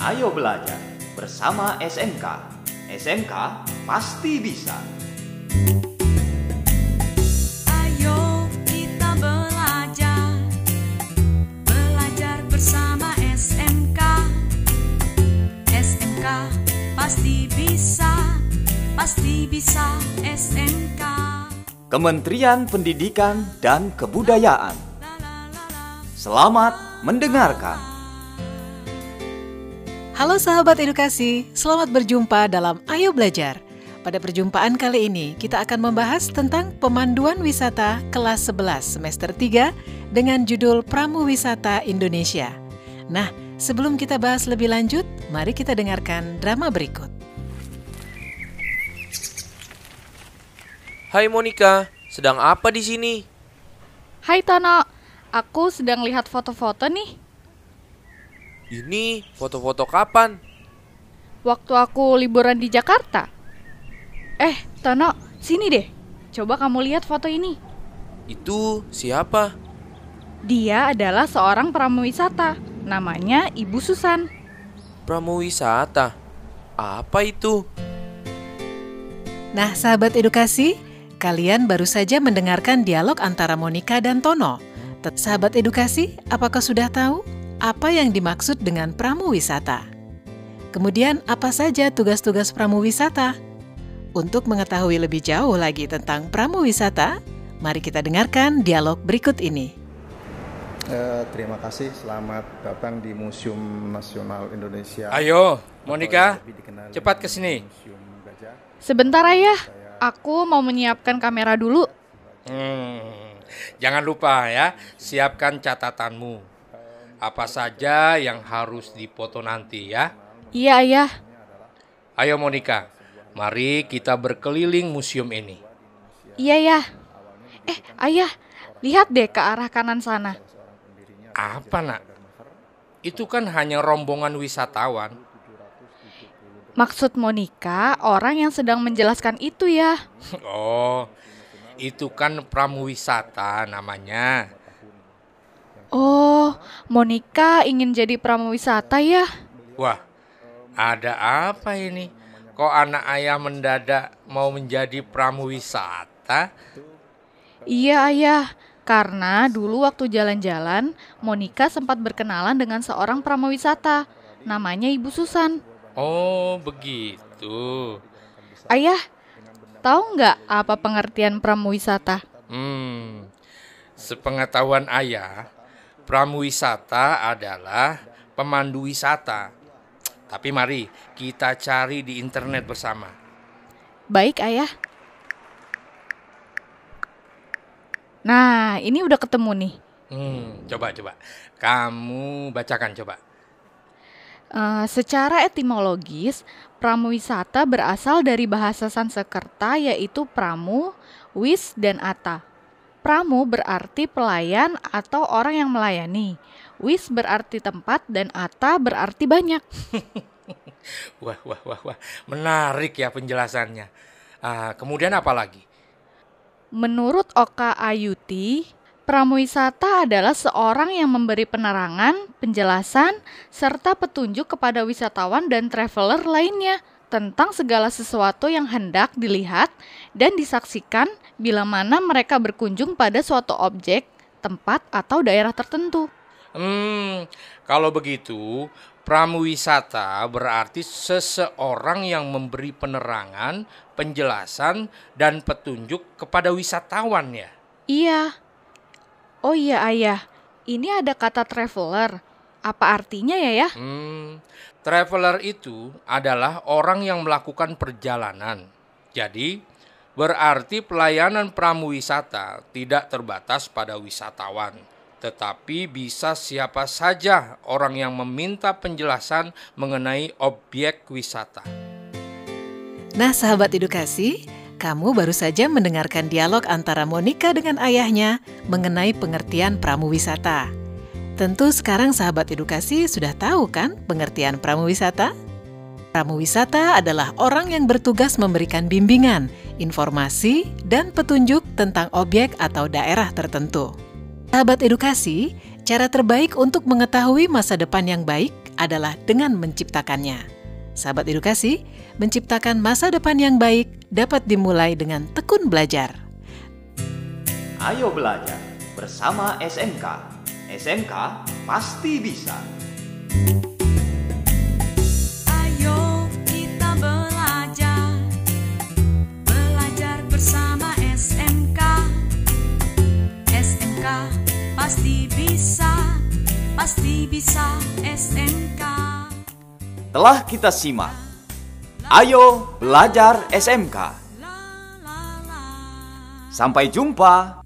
Ayo belajar bersama SMK. SMK pasti bisa. Ayo kita belajar Belajar bersama SMK SMK pasti bisa Pasti bisa SMK Kementerian Pendidikan dan Kebudayaan. Selamat mendengarkan. Halo sahabat edukasi, selamat berjumpa dalam Ayo Belajar. Pada perjumpaan kali ini, kita akan membahas tentang pemanduan wisata kelas 11 semester 3 dengan judul Pramu Wisata Indonesia. Nah, sebelum kita bahas lebih lanjut, mari kita dengarkan drama berikut. Hai Monica, sedang apa di sini? Hai Tono, aku sedang lihat foto-foto nih. Ini foto-foto kapan? Waktu aku liburan di Jakarta. Eh, Tono, sini deh. Coba kamu lihat foto ini. Itu siapa? Dia adalah seorang pramuwisata. Namanya Ibu Susan. Pramuwisata. Apa itu? Nah, sahabat edukasi, kalian baru saja mendengarkan dialog antara Monica dan Tono. Tet- Sahabat edukasi, apakah sudah tahu apa yang dimaksud dengan pramu wisata? Kemudian, apa saja tugas-tugas pramu wisata? Untuk mengetahui lebih jauh lagi tentang pramu wisata, mari kita dengarkan dialog berikut ini. Eh, terima kasih, selamat datang di Museum Nasional Indonesia. Ayo, Monica, cepat ke sini. Sebentar ayah, aku mau menyiapkan kamera dulu. Hmm, jangan lupa ya, siapkan catatanmu. Apa saja yang harus dipoto nanti ya. Iya ayah, Ayo Monica, mari kita berkeliling museum ini. iya ayah. Eh ayah, lihat deh ke arah kanan sana. Apa nak? Itu kan hanya rombongan wisatawan. Maksud Monica, orang yang sedang menjelaskan itu ya. Oh, itu kan pramuwisata namanya. Oh, Monica ingin jadi pramuwisata ya? Wah, ada apa ini? Kok anak ayah mendadak mau menjadi pramuwisata? Iya ayah, karena dulu waktu jalan-jalan, Monica sempat berkenalan dengan seorang pramuwisata. Namanya Ibu Susan. Oh, begitu. Ayah, tahu nggak apa pengertian pramuwisata? Hmm, sepengetahuan ayah, pramuwisata adalah pemandu wisata. Tapi mari kita cari di internet bersama. Baik ayah. Nah, ini udah ketemu nih. Hmm, coba coba. Kamu bacakan coba. Eh, secara etimologis, pramuwisata berasal dari bahasa Sanskerta yaitu pramu, wis, dan ata. Pramu berarti pelayan atau orang yang melayani. Wis berarti tempat dan ata berarti banyak. Wah, wah, wah, wah. Menarik ya penjelasannya. Ah, kemudian apa lagi? Menurut Oka Ayuti, pramuwisata adalah seorang yang memberi penerangan, penjelasan, serta petunjuk kepada wisatawan dan traveler lainnya tentang segala sesuatu yang hendak dilihat dan disaksikan bila mana mereka berkunjung pada suatu objek, tempat, atau daerah tertentu. Hmm, kalau begitu, pramuwisata berarti seseorang yang memberi penerangan, penjelasan, dan petunjuk kepada wisatawan ya. Iya. Oh iya ayah, ini ada kata traveler. Apa artinya ya ya? Hmm, traveler itu adalah orang yang melakukan perjalanan. Jadi, berarti pelayanan pramuwisata tidak terbatas pada wisatawan, tetapi bisa siapa saja orang yang meminta penjelasan mengenai objek wisata. Nah, sahabat edukasi, kamu baru saja mendengarkan dialog antara Monica dengan ayahnya mengenai pengertian pramu wisata. Tentu sekarang sahabat edukasi sudah tahu kan pengertian pramu wisata? Pramu wisata adalah orang yang bertugas memberikan bimbingan, informasi, dan petunjuk tentang objek atau daerah tertentu. Sahabat edukasi, cara terbaik untuk mengetahui masa depan yang baik adalah dengan menciptakannya. Sahabat edukasi, menciptakan masa depan yang baik dapat dimulai dengan tekun belajar. Ayo belajar bersama SMK. SMK pasti bisa. Bisa SMK Telah kita simak. Ayo belajar SMK. Sampai jumpa